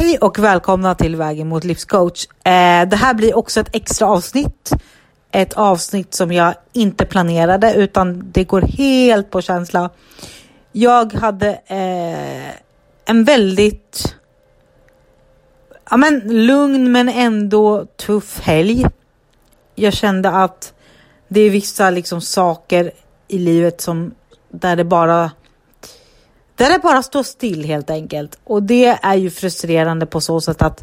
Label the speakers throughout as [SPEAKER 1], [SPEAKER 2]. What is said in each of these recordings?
[SPEAKER 1] Hej och välkomna till Vägen mot livscoach. Eh, det här blir också ett extra avsnitt. Ett avsnitt som jag inte planerade utan det går helt på känsla. Jag hade eh, en väldigt ja, men, lugn men ändå tuff helg. Jag kände att det är vissa liksom saker i livet som där det bara där det bara står still helt enkelt. Och det är ju frustrerande på så sätt att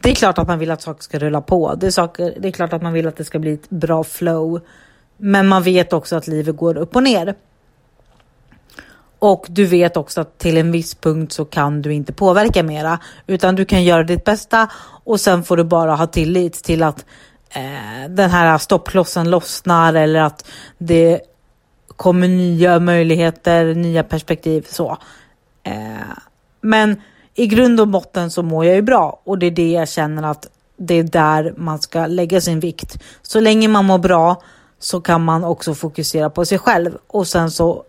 [SPEAKER 1] det är klart att man vill att saker ska rulla på. Det är, saker, det är klart att man vill att det ska bli ett bra flow. Men man vet också att livet går upp och ner. Och du vet också att till en viss punkt så kan du inte påverka mera, utan du kan göra ditt bästa och sen får du bara ha tillit till att eh, den här stoppklossen lossnar eller att det kommer nya möjligheter, nya perspektiv så. Eh, men i grund och botten så mår jag ju bra och det är det jag känner att det är där man ska lägga sin vikt. Så länge man mår bra så kan man också fokusera på sig själv och sen så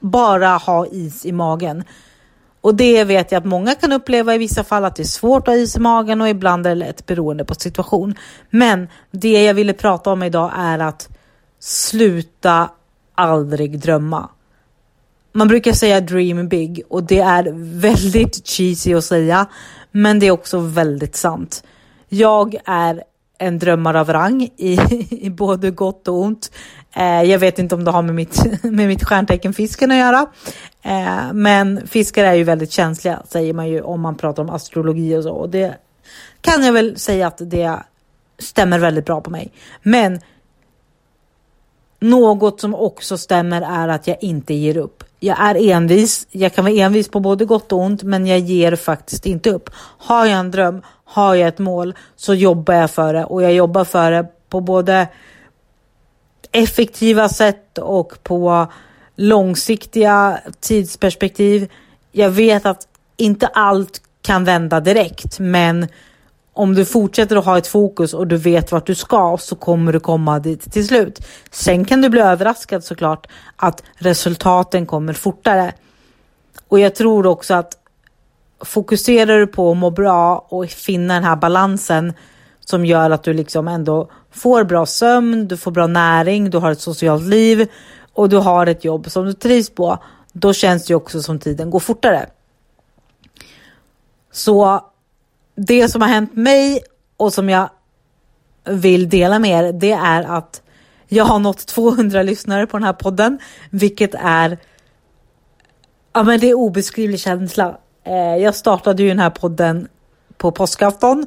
[SPEAKER 1] bara ha is i magen. Och det vet jag att många kan uppleva i vissa fall att det är svårt att ha is i magen och ibland är det lätt beroende på situation. Men det jag ville prata om idag är att sluta aldrig drömma. Man brukar säga dream big och det är väldigt cheesy att säga, men det är också väldigt sant. Jag är en drömmare av rang i, i både gott och ont. Eh, jag vet inte om det har med mitt, med mitt stjärntecken fisken att göra. Eh, men fiskar är ju väldigt känsliga säger man ju om man pratar om astrologi och så. Och det kan jag väl säga att det stämmer väldigt bra på mig. Men något som också stämmer är att jag inte ger upp. Jag är envis. Jag kan vara envis på både gott och ont, men jag ger faktiskt inte upp. Har jag en dröm, har jag ett mål, så jobbar jag för det och jag jobbar för det på både effektiva sätt och på långsiktiga tidsperspektiv. Jag vet att inte allt kan vända direkt, men om du fortsätter att ha ett fokus och du vet vart du ska så kommer du komma dit till slut. Sen kan du bli överraskad såklart att resultaten kommer fortare. Och jag tror också att fokuserar du på att må bra och finna den här balansen som gör att du liksom ändå får bra sömn, du får bra näring, du har ett socialt liv och du har ett jobb som du trivs på, då känns det också som tiden går fortare. Så det som har hänt mig och som jag vill dela med er, det är att jag har nått 200 lyssnare på den här podden, vilket är Ja, men det är obeskrivlig känsla. Eh, jag startade ju den här podden på påskafton.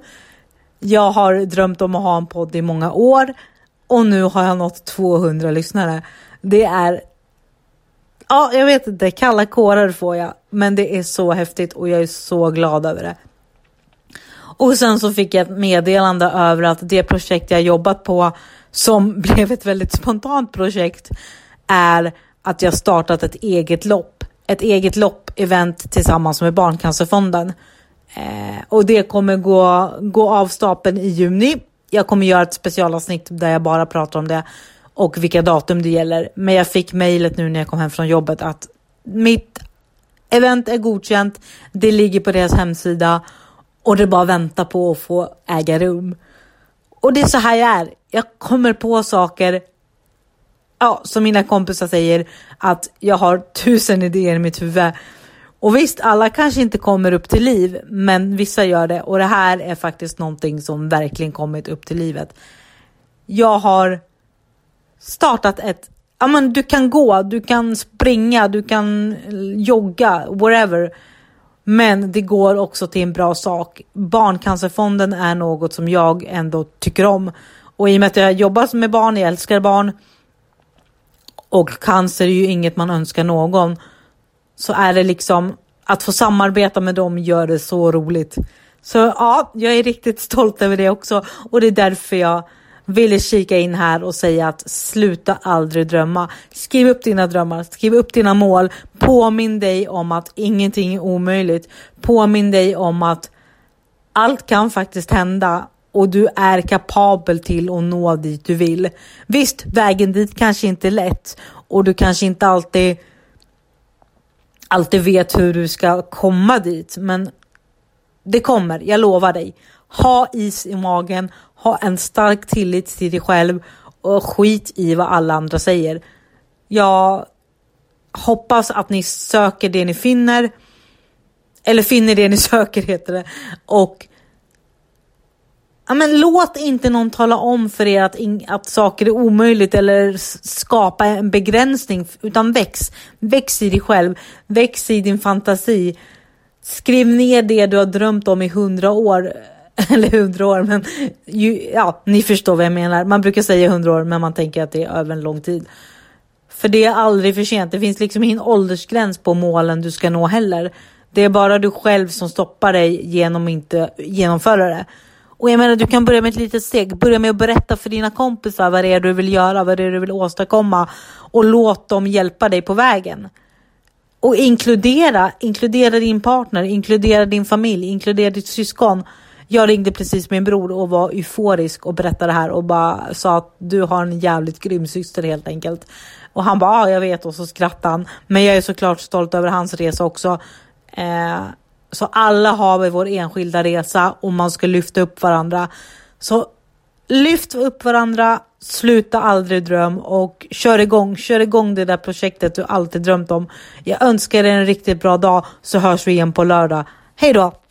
[SPEAKER 1] Jag har drömt om att ha en podd i många år och nu har jag nått 200 lyssnare. Det är Ja, jag vet inte, kalla kårar får jag, men det är så häftigt och jag är så glad över det. Och sen så fick jag ett meddelande över att det projekt jag jobbat på som blev ett väldigt spontant projekt är att jag startat ett eget lopp. Ett eget lopp-event tillsammans med Barncancerfonden. Eh, och det kommer gå, gå av stapeln i juni. Jag kommer göra ett specialavsnitt där jag bara pratar om det och vilka datum det gäller. Men jag fick mejlet nu när jag kom hem från jobbet att mitt event är godkänt. Det ligger på deras hemsida och det bara väntar på att få äga rum. Och det är så här jag är. Jag kommer på saker, ja, som mina kompisar säger, att jag har tusen idéer i mitt huvud. Och visst, alla kanske inte kommer upp till liv, men vissa gör det. Och det här är faktiskt någonting som verkligen kommit upp till livet. Jag har startat ett, ja men du kan gå, du kan springa, du kan jogga, whatever men det går också till en bra sak. Barncancerfonden är något som jag ändå tycker om. Och i och med att jag jobbar med barn, jag älskar barn och cancer är ju inget man önskar någon. Så är det liksom att få samarbeta med dem gör det så roligt. Så ja, jag är riktigt stolt över det också och det är därför jag ville kika in här och säga att sluta aldrig drömma. Skriv upp dina drömmar, skriv upp dina mål. Påminn dig om att ingenting är omöjligt. Påminn dig om att allt kan faktiskt hända och du är kapabel till att nå dit du vill. Visst, vägen dit kanske inte är lätt och du kanske inte alltid alltid vet hur du ska komma dit, men Det kommer, jag lovar dig. Ha is i magen, ha en stark tillit till dig själv och skit i vad alla andra säger. Jag hoppas att ni söker det ni finner. Eller finner det ni söker heter det. Och Ja, men låt inte någon tala om för er att, att saker är omöjligt eller skapa en begränsning, utan väx. Väx i dig själv, väx i din fantasi. Skriv ner det du har drömt om i hundra år. Eller hundra år, men ju, ja, ni förstår vad jag menar. Man brukar säga hundra år, men man tänker att det är över en lång tid. För det är aldrig för sent. Det finns liksom ingen åldersgräns på målen du ska nå heller. Det är bara du själv som stoppar dig genom att inte genomföra det. Och jag menar, du kan börja med ett litet steg. Börja med att berätta för dina kompisar vad det är du vill göra, vad det är du vill åstadkomma och låt dem hjälpa dig på vägen. Och inkludera, inkludera din partner, inkludera din familj, inkludera ditt syskon. Jag ringde precis min bror och var euforisk och berättade det här och bara sa att du har en jävligt grym syster helt enkelt. Och han bara, ja jag vet och så skrattade han. Men jag är såklart stolt över hans resa också. Eh, så alla har vi vår enskilda resa och man ska lyfta upp varandra. Så lyft upp varandra, sluta aldrig dröm och kör igång. Kör igång det där projektet du alltid drömt om. Jag önskar dig en riktigt bra dag så hörs vi igen på lördag. Hej då!